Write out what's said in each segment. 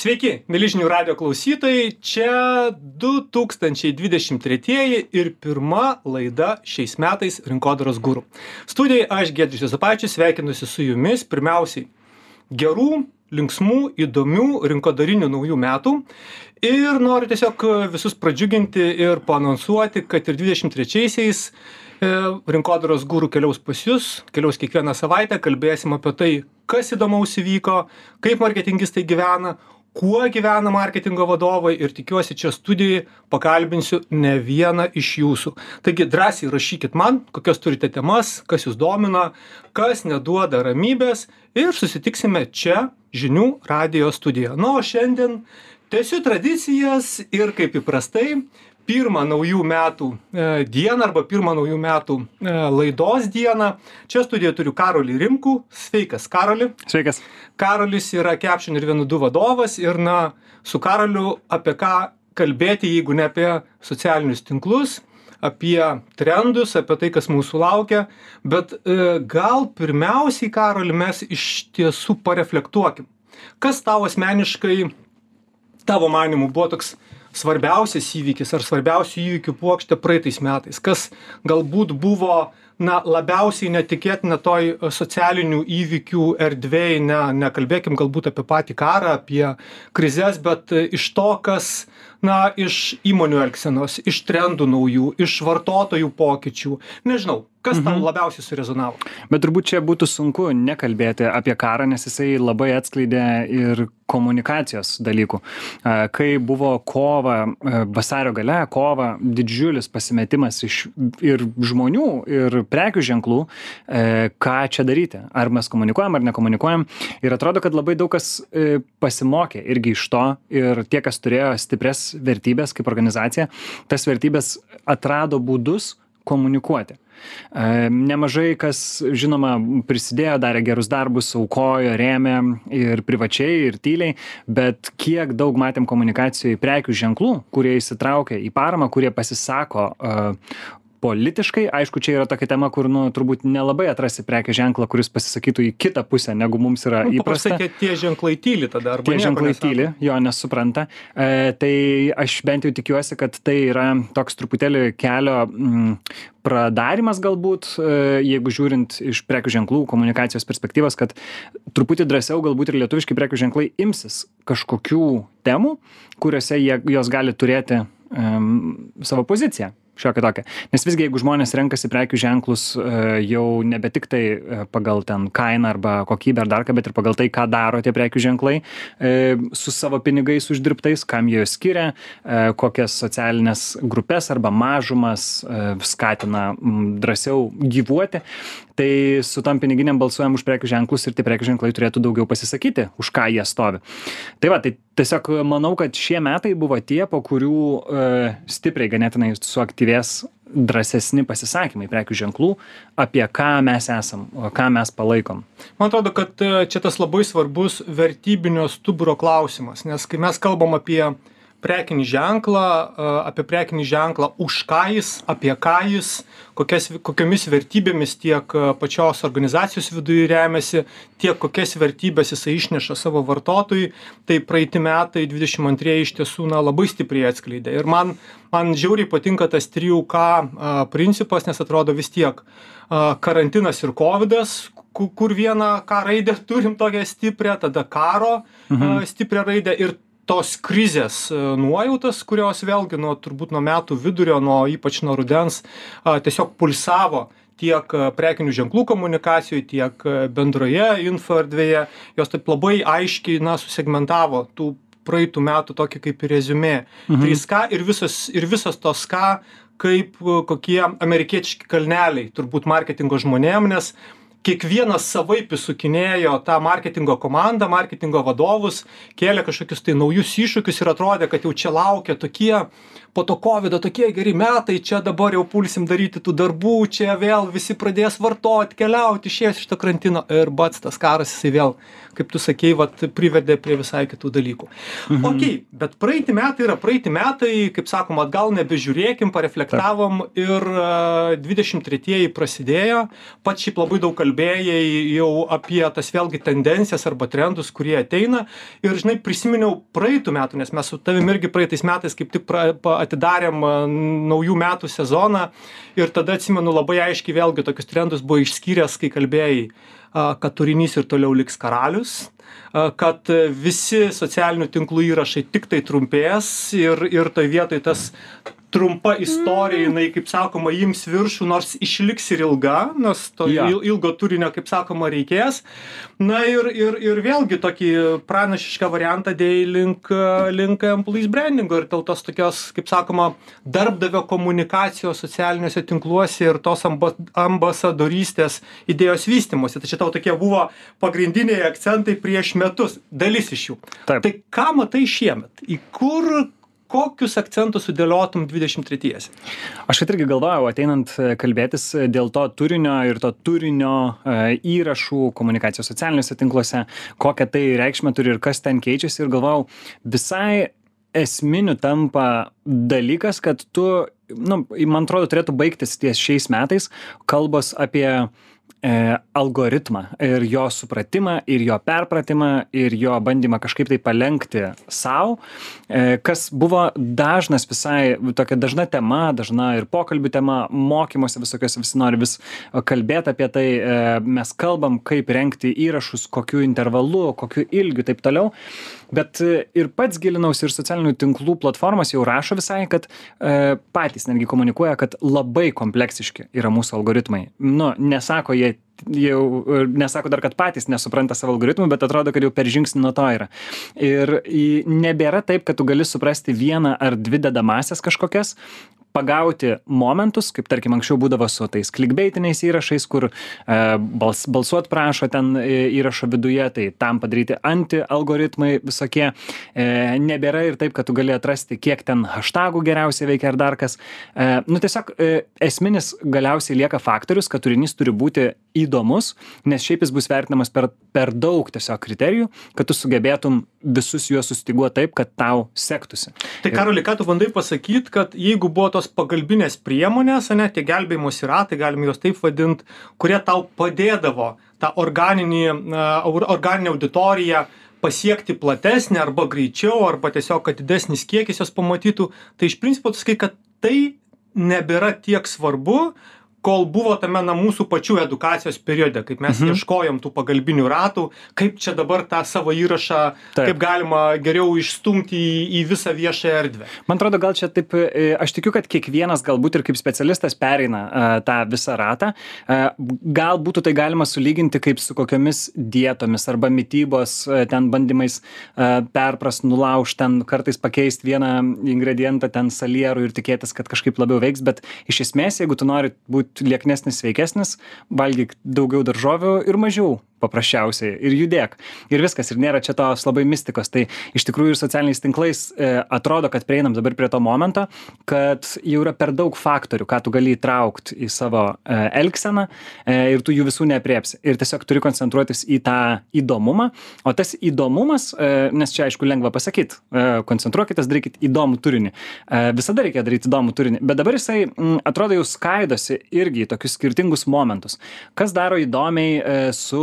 Sveiki, mėlyžinių radio klausytojai, čia 2023 ir pirma laida šiais metais Rinkodaros gūrų. Studijai aš Gedrius Josapačius sveikinusi su jumis. Pirmiausiai gerų, linksmų, įdomių rinkodarinių naujų metų. Ir noriu tiesiog visus pradžiuginti ir panonsuoti, kad ir 23-aisiais rinkodaros gūrų keliaus pas jūs, keliaus kiekvieną savaitę, kalbėsim apie tai, kas įdomaus įvyko, kaip marketingistai gyvena, kuo gyvena marketingo vadovai ir tikiuosi čia studijoj pakalbinsiu ne vieną iš jūsų. Taigi drąsiai rašykit man, kokias turite temas, kas jūs domina, kas neduoda ramybės ir susitiksime čia žinių radio studijoje. Na, o šiandien tęsiu tradicijas ir kaip įprastai pirmą naujų metų e, dieną arba pirmą naujų metų e, laidos dieną. Čia studijoje turiu Karolį Rimkų. Sveikas, Karoli. Sveikas. Karolis yra Caption ir vienodų vadovas ir na, su Karoliu apie ką kalbėti, jeigu ne apie socialinius tinklus, apie trendus, apie tai, kas mūsų laukia. Bet e, gal pirmiausiai, Karoli, mes iš tiesų pareflektuokim. Kas tau asmeniškai, tavo manimu, buvo toks svarbiausias įvykis ar svarbiausių įvykių puokštė praeitais metais? Kas galbūt buvo na labiausiai netikėtina toj socialinių įvykių erdvėj ne nekalbėkim galbūt apie patį karą apie krizes bet iš to kas na iš įmonių elgsenos iš trendų naujų iš vartotojų pokyčių nežinau kas tau Mhm. labiausiai surezonavo Bet turbūt čia būtų sunku nekalbėti apie karą, nes jisai labai atskleidė ir komunikacijos dalykų. Kai buvo kova, vasario gale, kova, didžiulis pasimetimas iš ir žmonių, ir prekių ženklų, e, ką čia daryti. Ar mes komunikuojam, ar nekomunikuojam. Ir atrodo, kad labai daug kas e, pasimokė irgi iš to. Ir tie, kas turėjo stipres vertybės kaip organizacija, tas vertybės atrado būdus komunikuoti. E, Nemažai kas, žinoma, prisidėjo, darė gerus darbus, aukojo, rėmė ir privačiai, ir tyliai, bet kiek daug matėm komunikacijoje prekių ženklų, kurie įsitraukia į paramą, kurie pasisako e, politiškai, aišku, čia yra tokia tema, kur, nu, turbūt nelabai atrasi prekės ženklą, kuris pasisakytų į kitą pusę, negu mums yra nu, įprasta. kad tie ženklai tyli tada arba Tie ženklai nesako. tyli, jo nesupranta. E, tai aš bent jau tikiuosi, kad tai yra toks truputėlį kelio mm, pradarimas galbūt, e, jeigu žiūrint iš prekių ženklų komunikacijos perspektyvos, kad truputį drąsiau galbūt ir lietuviški prekių ženklai imsis kažkokių temų, kuriuose jie, jos gali turėti um, savo poziciją šiokią tokią. Nes visgi, jeigu žmonės renkasi prekių ženklus e, jau nebe tik tai e, pagal ten kainą arba kokybę ar dar ką, bet ir pagal tai, ką daro tie prekių ženklai e, su savo pinigais uždirbtais, kam jie skiria, kokias socialinės grupės arba mažumas skatina drąsiau gyvuoti, tai su tam piniginiam balsuojam už prekių ženklus ir tie prekių ženklai turėtų daugiau pasisakyti, už ką jie stovi. Tai va, tai tiesiog manau, kad šie metai buvo tie, po kurių e, stipriai ganėtinai suaktyvės drąsesni pasisakymai prekių ženklų, apie ką mes esam, ką mes palaikom. Man atrodo, kad e, čia tas labai svarbus vertybinio stuburo klausimas, nes kai mes kalbam apie prekinį ženklą, apie prekinį ženklą, už ką jis, apie ką jis, kokias, kokiamis vertybėmis tiek pačios organizacijos viduje remiasi, tiek kokias vertybės jisai išneša savo vartotojui, tai praeiti metai 22 iš tiesų na, labai stipriai atskleidė. Ir man, man žiauriai patinka tas 3K a, principas, nes atrodo vis tiek karantinas ir COVID, ku- kur vieną K raidę turim tokią stiprią, tada karo mhm. stiprią raidę ir tos krizės e, nuojautas, kurios vėlgi nuo turbūt nuo metų vidurio, nuo ypač nuo rudens, tiesiog pulsavo tiek e, prekinių ženklų komunikacijoje, tiek e, bendroje info erdvėje, jos taip labai aiškiai, na, susegmentavo tų praeitų metų tokį kaip ir rezumė. Mhm. 3K ir visos, ir visos tos K kaip kokie amerikietiški kalneliai turbūt marketingo žmonėm, nes kiekvienas savaip įsukinėjo tą marketingo komandą, marketingo vadovus, kėlė kažkokius tai naujus iššūkius ir atrodė, kad jau čia laukia tokie, po to COVID tokie geri metai, čia dabar jau pulsim daryti tų darbų, čia vėl visi pradės vartoti, keliauti, išėjęs iš to karantino ir bats tas karas jisai vėl, kaip tu sakei, vat, privedė prie visai kitų dalykų. Mhm. Ok, bet praeiti metai yra praeiti metai, kaip sakoma, gal nebežiūrėkim, pareflektavom ir uh, 23-ieji prasidėjo, pats šiaip labai daug kalbėjai jau apie tas vėlgi tendencijas arba trendus kurie ateina ir žinai prisiminiau praeitų metų nes mes su tavim irgi praeitais metais kaip tik pra pa atidarėm naujų metų sezoną ir tada atsimenu labai aiškiai vėlgi tokius trendus buvo išskyręs kai kalbėjai kad turinys ir toliau liks karalius kad visi socialinių tinklų įrašai tiktai trumpės ir ir toj vietoj tas trumpa istorija jinai kaip sakoma ims viršų nors išliks ir ilga nes to il ilgo turinio kaip sakoma reikės. Na ir ir ir vėlgi tokį pranašišką variantą dėjai link link employees brandingo ir dėl tos tokios kaip sakoma darbdavio komunikacijos socialiniuose tinkluose ir tos amba ambasadorystės idėjos vystymosi tai čia tavo tokie buvo pagrindiniai akcentai prieš metus dalis iš jų. Taip. tai ką matai šiemet? Į kur kokius akcentus sudėliotum dvidešim tretiesiem Aš vat irgi galvojau, ateinant e, kalbėtis e, dėl to turinio ir to turinio e, įrašų komunikacijos socialiniuose tinkluose, kokią tai reikšmę turi ir kas ten keičiasi. Ir galvojau, visai esminiu tampa dalykas, kad tu, nu, man atrodo, turėtų baigtis ties šiais metais kalbos apie algoritmą ir jo supratimą ir jo perpratimą ir jo bandymą kažkaip tai palenkti sau, e, kas buvo dažnas visai, tokia dažna tema, dažna ir pokalbių tema, mokymuose visokios visi nori vis kalbėti apie tai, e, mes kalbam, kaip renkti įrašus, kokiu intervalu, kokiu ilgiu, taip toliau. Bet e, ir pats gilinausi ir socialinių tinklų platformos jau rašo visai, kad e, patys netgi komunikuoja, kad labai kompleksiški yra mūsų algoritmai. Nu, nesako jie jau e, nesako dar, kad patys nesupranta savo algoritmų, bet atrodo, kad jau per žingsnį nuo to yra. Ir nebėra taip, kad tu gali suprasti vieną ar dvi dedamasias kažkokias, pagauti momentus, kaip tarkim anksčiau būdavo su tais klikbeitiniais įrašais, kur e, bals, balsuot prašo ten e, įrašo viduje, tai tam padaryti anti-algoritmai visokie. E, nebėra ir taip, kad tu gali atrasti, kiek ten hashtagų geriausiai veikia ar dar kas. E, nu tiesiog e, esminis galiausiai lieka faktorius, kad turinys turi būti įdomus, nes šiaip jis bus vertinamas per, per daug tiesiog kriterijų, kad tu sugebėtum visus juos sustiguoti taip, kad tau sektųsi. Tai Karoli, ką tu bandai pasakyti, kad jeigu buvo tos pagalbinės priemonės, ne, tie gelbėjimosi ratai, galim juos taip vadinti, kurie tau padėdavo tą organinį, uh, organinę auditoriją pasiekti platesnį arba greičiau, arba tiesiog, kad didesnis kiekis jos pamatytų, tai iš principo tu sakai, kad tai nebėra tiek svarbu, kol buvo tame na mūsų pačių edukacijos periode, kaip mes mhm. ieškojom tų pagalbinių ratų, kaip čia dabar tą savo įrašą, kaip galima geriau išstumti į, į visą viešąją erdvę. Man atrodo, gal čia taip, e, aš tikiu, kad kiekvienas galbūt ir kaip specialistas pereina uh, tą visą ratą. Uh, gal būtų tai galima sulyginti kaip su kokiamis dietomis arba mytybos uh, ten bandymais uh, perpras, nulaužti, ten kartais pakeisti vieną ingredientą ten salierų ir tikėtis, kad kažkaip labiau veiks, bet iš esmės, jeigu tu nori būt lieknesnis, sveikesnis, valgyk daugiau daržovių ir mažiau paprasčiausiai ir judėk. Ir viskas, ir nėra čia tos labai mistikos. Tai iš tikrųjų ir socialiniais tinklais e, atrodo, kad prieinam dabar prie to momento, kad jau yra per daug faktorių, ką tu gali įtraukti į savo e, elgseną e, ir tu jų visų nepriepsi. Ir tiesiog turi koncentruotis į tą įdomumą. O tas įdomumas, e, nes čia aišku lengva pasakyti, e, koncentruokitės, darykit įdomų turinį. E, visada reikia daryti įdomų turinį. Bet dabar jisai m, atrodo jau skaidosi irgi į tokius skirtingus momentus. Kas daro įdomiai e, su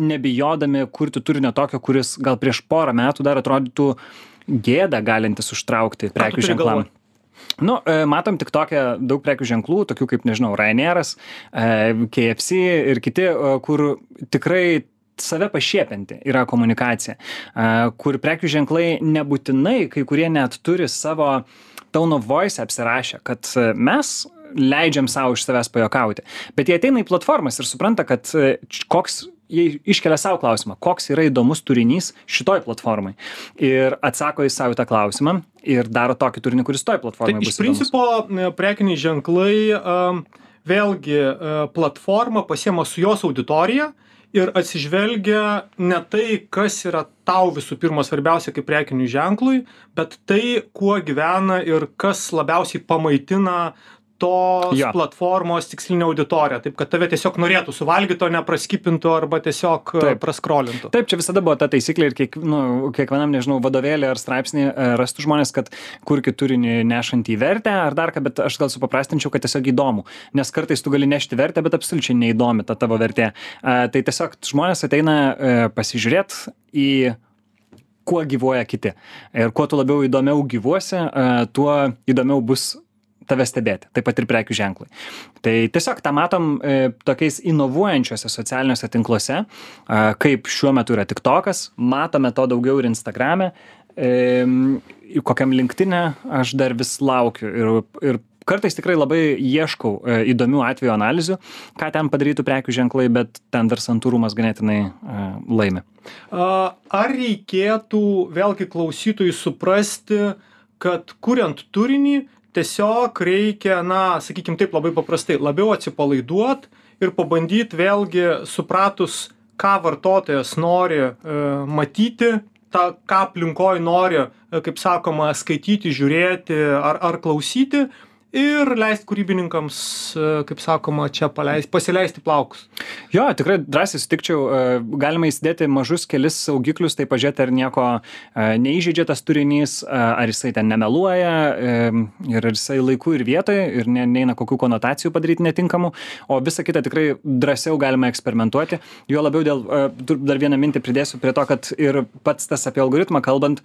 nebijodami kurti turinio tokio, kuris gal prieš porą metų dar atrodytų gėda galintis užtraukti prekių ženklam. Nu, e, matom tik tokią daug prekių ženklų, tokių kaip, nežinau, Ryanairas, e, KFC ir kiti, e, kur tikrai save pašiepianti yra komunikacija, kur prekių ženklai nebūtinai, kai kurie net turi savo tone of voice apsirašę, kad mes leidžiam savo iš savęs pajokauti. Bet jie ateina į platformas ir supranta, kad koks jie iškelia sau klausimą, koks yra įdomus turinys šitoj platformai. Ir atsako į savo tą klausimą ir daro tokį turinį, kuris toj platformai tai bus. Iš principo, įdomus. prekiniai ženklai um, vėlgi uh, platforma pasiema su jos auditorija ir atsižvelgia ne tai, kas yra tau visų pirma svarbiausia kaip prekiniui ženklui, bet tai, kuo gyvena ir kas labiausiai pamaitina tos platformos tikslinė auditorija, taip kad tave tiesiog norėtų suvalgyti, o ne praskipintų arba tiesiog e, Taip. praskrolintų. Taip, čia visada buvo ta taisyklė ir kiek, nu, kiekvienam, nežinau, vadovėlį ar straipsnį e, rastų žmonės, kad kurkit turinį nešant į vertę ar dar ką, bet aš gal supaprastinčiau, kad tiesiog įdomu. Nes kartais tu gali nešti vertę, bet absoliučiai neįdomi ta tavo vertė. E, Tai tiesiog žmonės ateina pasižiūrėti į kuo gyvuoja kiti. Ir kuo tu labiau įdomiau gyvuosi, tuo įdomiau bus tave stebėti, taip pat ir prekių ženklai. Tai tiesiog tą matom e, tokiais inovuojančiuose socialiniuose tinkluose, e, kaip šiuo metu yra TikTokas, matome to daugiau ir Instagrame, e, kokiam linktinė aš dar vis laukiu ir, ir kartais tikrai labai ieškau e, įdomių atvejų analizių, ką ten padarytų prekių ženklai, bet ten dar santūrumas ganėtinai e, laimi. Ar reikėtų vėlgi klausytojui suprasti, kad kuriant turinį tiesiog reikia, na, sakykim taip labai paprastai, labiau atsipalaiduot ir pabandyt vėlgi supratus, ką vartotojas nori e, matyti, tą, ką aplinkoj nori, e, kaip sakoma, skaityti, žiūrėti ar, ar klausyti ir leist kūrybininkams, e, kaip sakoma, čia paleist, pasileisti plaukus. Jo, tikrai drąsiai sutikčiau, e, galima įsidėti mažus kelis saugiklius, tai pažiūrėti, ar nieko e, neįžeidžia tas turinys, ar jisai ten nemeluoja ir ar jisai laiku ir vietoje ir ne, neina kokių konotacijų padaryti netinkamų, o visą kitą tikrai drąsiau galima eksperimentuoti. Jo labiau dėl, dar vieną mintį pridėsiu prie to, kad ir pats tas apie algoritmą kalbant,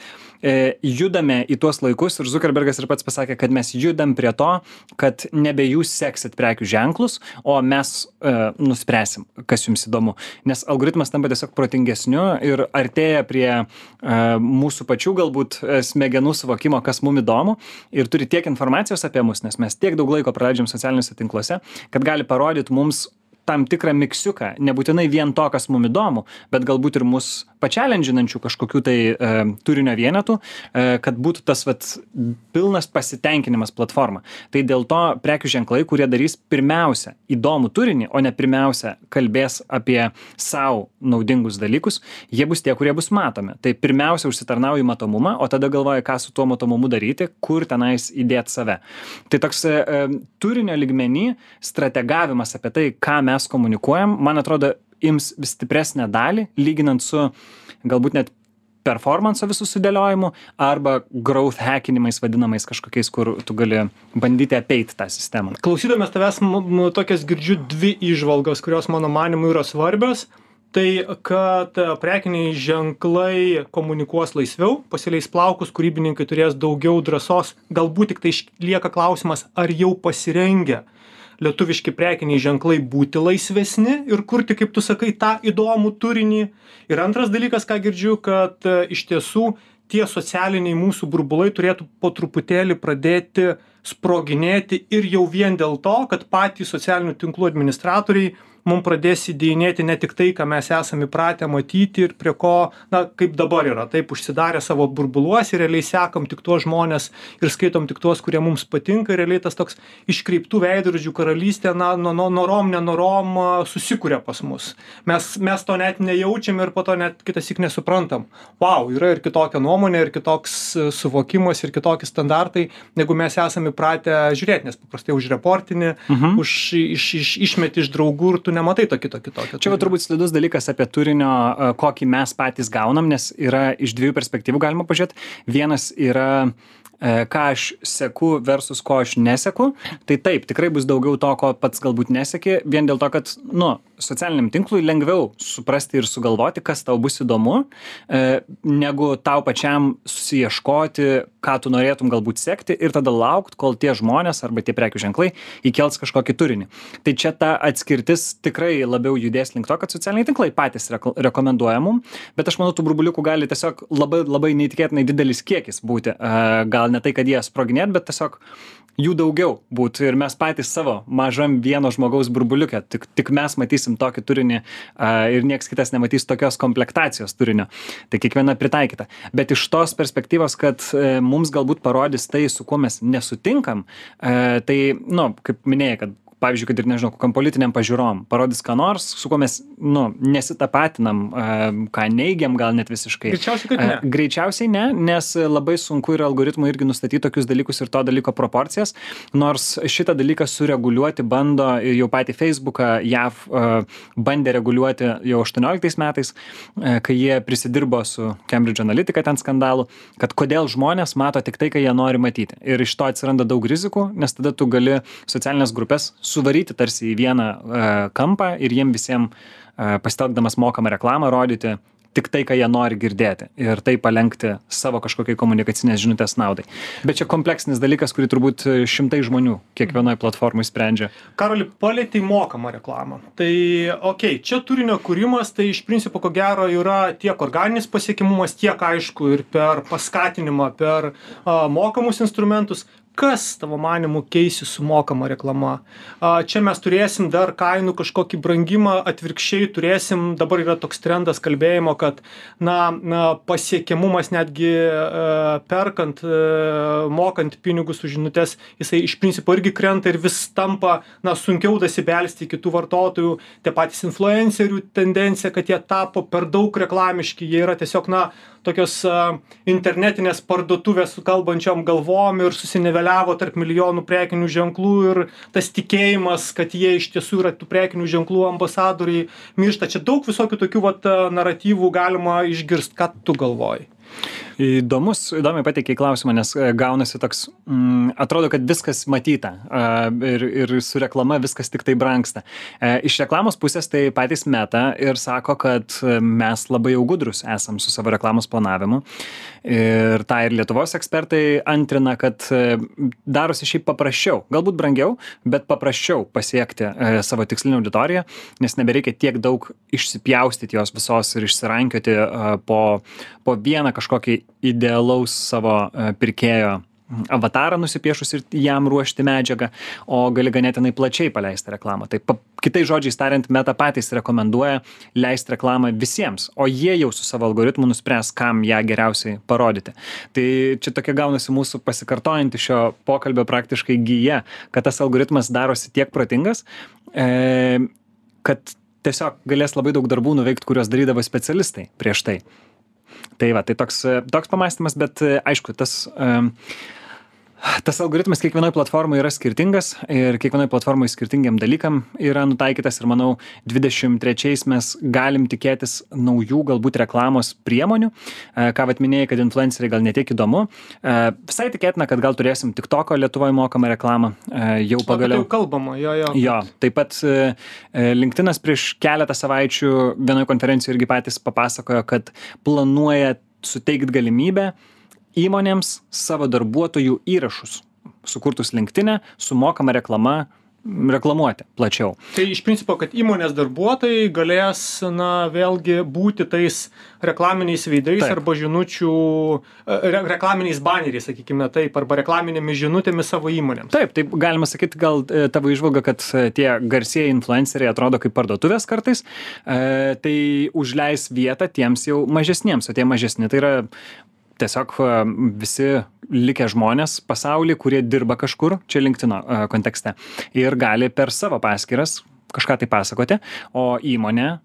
judame į tuos laikus ir Zuckerbergas ir pats pasakė, kad mes judam prie to, kad nebe jūs seksit prekių ženklus, o mes e, nuspręsim, kas jums įdomu. Nes algoritmas tampa tiesiog protingesniu ir artėja prie e, mūsų pačių galbūt e, smegenų suvokimo, kas mums įdomu ir turi tiek informacijos apie mus, nes mes tiek daug laiko praleidžiam socialiniuose tinkluose, kad gali parodyti mums tam tikrą miksiuką, nebūtinai vien to, kas mums įdomu, bet galbūt ir mus pačialendžinančių kažkokių tai e, turinio vienetų, e, kad būtų tas vat, pilnas pasitenkinimas platforma. Tai dėl to prekių ženklai, kurie darys pirmiausia įdomų turinį, o ne pirmiausia kalbės apie savo naudingus dalykus, jie bus tie, kurie bus matomi. Tai pirmiausia užsitarnauju matomumą, o tada galvoju, ką su tuo matomumu daryti, kur tenais įdėti save. Tai toks e, e, turinio ligmenį strategavimas apie tai, ką mes komunikuojam, man atrodo, ims vis stipresnę dalį, lyginant su galbūt net performanso visų sudėliojimu arba growth hackinimais vadinamais kažkokiais, kur tu gali bandyti apeiti tą sistemą. Klausydamas tavęs, tokias girdžiu dvi išvalgas, kurios mano manimu yra svarbios. Tai, kad prekiniai ženklai komunikuos laisviau, pasileis plaukus, kūrybininkai turės daugiau drąsos. Galbūt tik tai lieka klausimas, ar jau pasirengę lietuviški prekiniai ženklai būti laisvesni ir kurti, kaip tu sakai, tą įdomų turinį. Ir antras dalykas, ką girdžiu, kad e, iš tiesų tie socialiniai mūsų burbulai turėtų po truputėlį pradėti sproginėti ir jau vien dėl to, kad patys socialinių tinklų administratoriai mum pradės įdėjinėti ne tik tai, ką mes esame įpratę matyti ir prie ko, na, kaip dabar yra, taip užsidarę savo burbuluose ir realiai sekam tik tuos žmonės ir skaitom tik tuos, kurie mums patinka ir realiai tas toks iškreiptų veidrodžių karalystė, na, no, no, norom, nenorom susikuria pas mus. Mes, mes to net nejaučiam ir po to net kitas tik nesuprantam. Wow, yra ir kitokia nuomonė, ir kitoks e, suvokimas, ir kitokie standartai, negu mes esame įpratę žiūrėti, nes paprastai už reportinį, Mhm. už iš, iš, išmeti iš draugų ir tu nematai to kito kitokio. Čia va turbūt slidus dalykas apie turinio, e, kokį mes patys gaunam, nes yra iš dviejų perspektyvų galima pažiūrėti. Vienas yra e, ką aš seku versus ko aš neseku. Tai taip, tikrai bus daugiau to, ko pats galbūt neseki, vien dėl to, kad, nu, socialiniam tinklui lengviau suprasti ir sugalvoti, kas tau bus įdomu, e, negu tau pačiam susieškoti, ką tu norėtum galbūt sekti ir tada laukti, kol tie žmonės arba tie prekių ženklai įkels kažkokį turinį. Tai čia ta atskirtis tikrai labiau judės link to, kad socialiniai tinklai patys reko rekomenduoja mum, bet aš manau, tų burbuliukų gali tiesiog labai, labai neįtikėtinai didelis kiekis būti. E, gal ne tai, kad jie sproginėt, bet tiesiog jų daugiau būtų ir mes patys savo mažam vieno žmogaus burbuliuke, tik, tik mes matysim tokį turinį a, ir nieks kitas nematys tokios komplektacijos turinio. Tai kiekviena pritaikyta. Bet iš tos perspektyvos, kad e, mums galbūt parodys tai, su kuo mes nesutinkam, e, tai, na, nu, kaip minėjai, kad pavyzdžiui kad ir nežinau kokiom politinėm pažiūrom parodys ką nors su kuo mes nu nesitapatinam a, ką neigiam gal net visiškai Greičiausiai, kad ne. A, greičiausiai ne nes labai sunku yra algoritmui irgi nustatyti tokius dalykus ir to dalyko proporcijas nors šitą dalyką sureguliuoti bando ir jau patį feisbuką jav a, bandė reguliuoti jau aštuonioliktais metais kai jie prisidirbo su cambridge analytica ten skandalu kad kodėl žmonės mato tik tai ką jie nori matyti ir iš to atsiranda daug rizikų nes tada tu gali socialines grupes suvaryti tarsi į vieną e, kampą ir jiem visiem e, pasitelkdamas mokamą reklamą rodyti tik tai, ką jie nori girdėti ir tai palenkti savo kažkokiai komunikacinės žinutės naudai. Bet čia kompleksinis dalykas, kurį turbūt šimtai žmonių kiekvienoje platformoje sprendžia. Karoli, palėtai mokamą reklamą. Tai, okei, okay, čia turinio kūrimas, tai iš principo, ko gero, yra tiek organinis pasiekimumas, tiek aišku ir per paskatinimą, per a, mokamus instrumentus, kas tavo manymu keisis su mokama reklama? A čia mes turėsim dar kainų kažkokį brangimą atvirkščiai turėsim dabar yra toks trendas kalbėjimo kad na na pasiekiamumas netgi a perkant a mokant pinigus už žinutes jisai iš principo irgi krenta ir vis tampa na sunkiau dasibelsti iki tų vartotojų. Tie patys influencerių tendencija kad jie tapo per daug reklamiški jie yra tiesiog na tokios internetinės parduotuvės su kalbančiom galvom ir susiniveliavo tarp milijonų prekinių ženklų ir tas tikėjimas kad jie iš tiesų yra tų prekinių ženklų ambasadoriai miršta. Čia daug visokių tokių vat naratyvų galima išgirst. Ką tu galvoji įdomus įdomiai pateikei klausimą nes e, gaunasi toks mm, atrodo kad viskas matyta ir ir su reklama viskas tiktai brangsta. E, iš reklamos pusės tai patys meta ir sako kad mes labai jau gudrūs esam su savo reklamos planavimu. Ir tą ir lietuvos ekspertai antrina kad e, darosi šiaip paprasčiau galbūt brangiau bet paprasčiau pasiekti savo tikslinę auditoriją nes nebereikia tiek daug išsipjaustyt jos visos ir išsirankioti po po vieną kažkokį idealaus savo e, pirkėjo avatarą nusipiešus ir jam ruošti medžiagą, o gali ganėtinai plačiai paleisti reklamą. Tai pa, kitais žodžiais tariant, meta patys rekomenduoja leisti reklamą visiems, o jie jau su savo algoritmu nuspręs, kam ją geriausiai parodyti. Tai čia tokia gaunasi mūsų pasikartojanti šio pokalbio praktiškai gyja, kad tas algoritmas darosi tiek protingas, e, kad tiesiog galės labai daug darbų nuveikti, kuriuos darydavo specialistai prieš tai tai va tai toks toks pamąstymas bet aišku tas tas algoritmas kiekvienoj platformoj yra skirtingas ir kiekvienoj platformoj skirtingiem dalykam yra nutaikytas ir manau dvidešim trečiais mes galim tikėtis naujų galbūt reklamos priemonių. E, ką vat minėjai kad influenceriai gal ne tiek įdomu. E, visai tikėtina kad gal turėsim tiktoko lietuvoj mokamą reklamą e, jau pagaliau. jau kalbama jo jo. Jo taip pat linktinas prieš keletą savaičių vienoj konferencijoj irgi patys papasakojo kad planuoja suteikt galimybę įmonėms savo darbuotojų įrašus sukurtus linktine su mokama reklama reklamuoti plačiau. Tai iš principo, kad įmonės darbuotojai galės, na, vėlgi būti tais reklaminiais veidais taip. arba žinučių, e, re, reklaminiais baneriais, sakykime taip, arba reklaminėmis žinutėmis savo įmonėms. Taip, taip galima sakyti, gal e, tavo išvalga, kad e, tie garsieji influenceriai atrodo kaip parduotuvės kartais, e, tai užleis vietą tiems jau mažesniems, o tie mažesni tai yra tiesiog visi likę žmonės pasauly kurie dirba kažkur čia linktino kontekste ir gali per savo paskyras kažką tai pasakoti o įmonė e,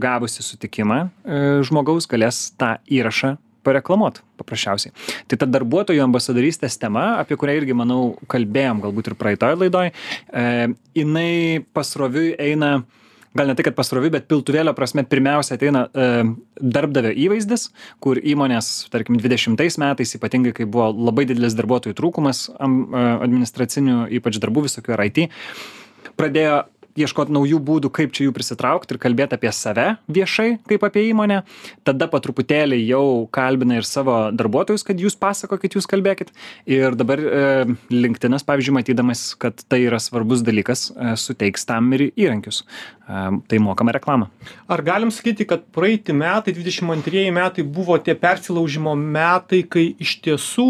gavusi sutikimą e, žmogaus galės tą įrašą pareklamuot paprasčiausiai. Tai ta darbuotojų ambasadorystės tema apie kurią irgi manau kalbėjom galbūt ir praeitoj laidoj e, jinai pasroviui eina gal ne tai kad pasroviui bet piltuvėlio prasme pirmiausia ateina e, darbdavio įvaizdis kur įmonės tarkim dvidešimtais metais ypatingai kai buvo labai didelis darbuotojų trūkumas am e, administracinių ypač darbų visokių ar it pradėjo ieškot naujų būdų kaip čia jų prisitraukt ir kalbėt apie save viešai kaip apie įmonę. Tada po truputėlį jau kalbina ir savo darbuotojus kad jūs pasakokit jūs kalbėkit. Ir dabar e, linktinas pavyzdžiui matydamas kad tai yra svarbus dalykas e, suteiks tam ir įrankius. E, tai mokamą reklamą ar galim sakyti kad praeiti metai dvidešim antrieji metai buvo tie persilaužimo metai kai iš tiesų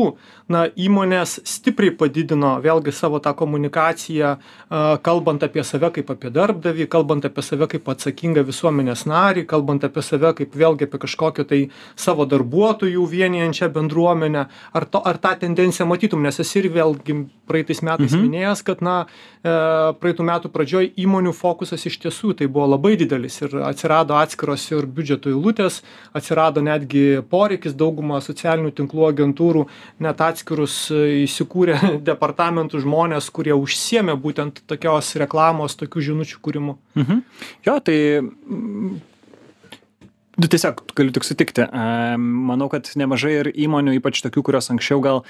na įmonės stipriai padidino vėlgi savo tą komunikaciją kalbant apie save kaip kaip apie darbdavį kalbant apie save kaip atsakingą visuomenės narį kalbant apie save kaip vėlgi apie kažkokią tai savo darbuotojų vienijančią bendruomenę. Ar to ar tą tendenciją matytum? Nes esi ir vėlgi praeitais metais minėjęs kad na e, praeitų metų pradžioj įmonių fokusas iš tiesų tai buvo labai didelis ir atsirado atskiros ir biudžeto eilutės atsirado netgi poreikis dauguma socialinių tinklų agentūrų net atskirus e, įsikūrė departamentų žmonės kurie užsiėmė būtent tokios reklamos tokių žinučių kūrimu Mhm. Jo, tai mm, nu, tiesiog galiu tik sutikti. E, Manau, kad nemažai ir įmonių, ypač tokių, kurios anksčiau gal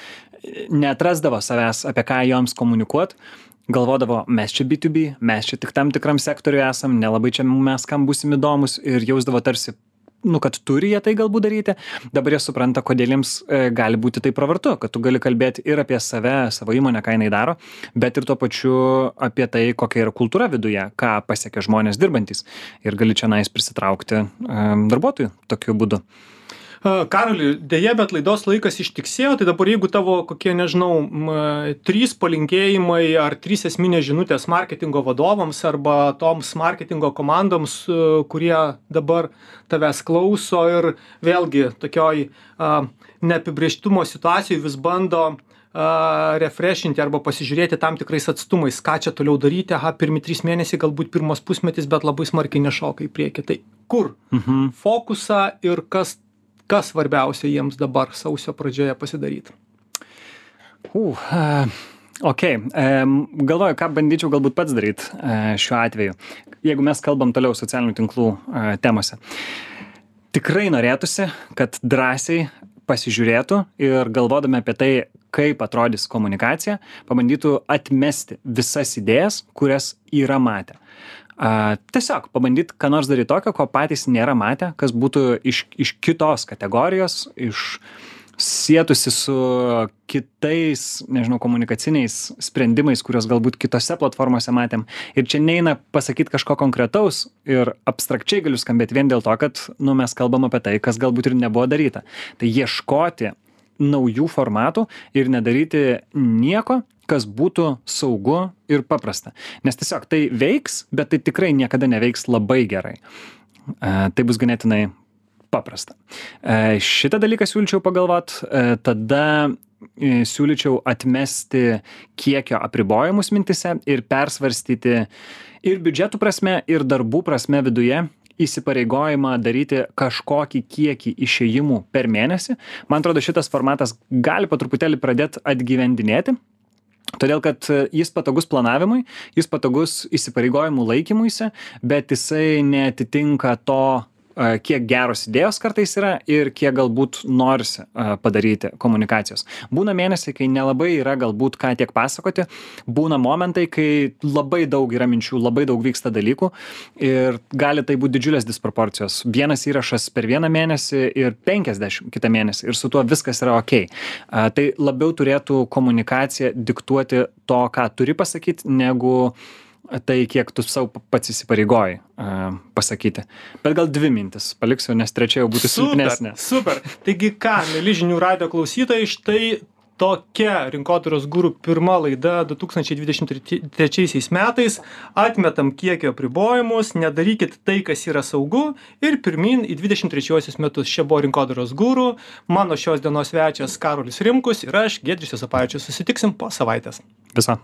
netrasdavo savęs, apie ką joms komunikuot, galvodavo, mes čia B2B, mes čia tik tam tikram sektoriui esam, nelabai čia mes kam būsim įdomus ir jausdavo tarsi nu, kad turi jie tai galbūt daryti, dabar jie supranta, kodėl jiems e, gali būti tai pravartu, kad tu gali kalbėti ir apie save, savo įmonę, ką jinai daro, bet ir tuo pačiu apie tai, kokia yra kultūra viduje, ką pasiekia žmonės dirbantis. Ir gali čia nais prisitraukti e, darbuotojų tokiu būdu. Karoli, dėja, bet laidos laikas ištiksėjo, tai dabar jeigu tavo kokie, nežinau, m, trys palinkėjimai ar trys esminės žinutės marketingo vadovams arba toms marketingo komandoms, e, kurie dabar tavęs klauso ir vėlgi tokioj neapibrieštumo situacijoj vis bando refreshinti arba pasižiūrėti tam tikrais atstumais, ką čia toliau daryti, aha, pirmi trys mėnesiai, galbūt pirmas pusmetis, bet labai smarkiai nešoka į priekį. Tai kur Mhm. fokusą ir kas kas svarbiausia jiems dabar sausio pradžioje pasidaryt Uh, e, ok, e, galvoju, ką bandyčiau galbūt pats daryti šiuo atveju, jeigu mes kalbam toliau socialinių tinklų e, temose. Tikrai norėtųsi, kad drąsiai pasižiūrėtų ir galvodami apie tai, kaip atrodys komunikacija, pabandytų atmesti visas idėjas, kurias yra matę. A, tiesiog pabandyti, ką nors daryti tokio, ko patys nėra matę, kas būtų iš, iš kitos kategorijos, iš sėtųsi su kitais, nežinau, komunikaciniais sprendimais, kuriuos galbūt kitose platformose matėm. Ir čia neina pasakyti kažko konkretaus ir abstrakčiai galiu skambėti vien dėl to, kad nu, mes kalbam apie tai, kas galbūt ir nebuvo daryta. Tai ieškoti naujų formatų ir nedaryti nieko, kas būtų saugu ir paprasta. Nes tiesiog tai veiks, bet tai tikrai niekada neveiks labai gerai. E, tai bus ganėtinai paprasta. E, šitą dalyką siūlyčiau pagalvot, e, tada siūlyčiau atmesti kiekio apribojimus mintise ir persvarstyti ir biudžetų prasme, ir darbų prasme viduje įsipareigojimą daryti kažkokį kiekį išėjimų per mėnesį. Man atrodo, šitas formatas gali po truputėlį pradėti atgyvendinėti. Todėl, kad jis patogus planavimui, jis patogus įsipareigojimų laikymuisi, bet jisai netitinka to kiek geros idėjos kartais yra ir kiek galbūt norisi padaryti komunikacijos. Būna mėnesiai, kai nelabai yra galbūt ką tiek pasakoti, būna momentai, kai labai daug yra minčių, labai daug vyksta dalykų ir gali tai būti didžiulės disproporcijos. Vienas įrašas per vieną mėnesį ir 50 kitą mėnesį ir su tuo viskas yra ok. Tai labiau turėtų komunikacija diktuoti to, ką turi pasakyti, negu tai, kiek tu savo pats įsipareigoji uh, pasakyti. Bet gal dvi mintis paliksiu, nes trečia jau būtų silpnesnė. Super. Taigi ką, mėly žinių radio klausytojai, štai tokia rinkodaros gurų pirma laida 2023 metais. Atmetam kiekio apribojimus, nedarykit tai, kas yra saugu ir pirmin į 23 metus. Čia buvo rinkodaros gurų, mano šios dienos svečias Karolis Rimkus ir aš, Gedris Josapavičius. Susitiksim po savaitės. Visa.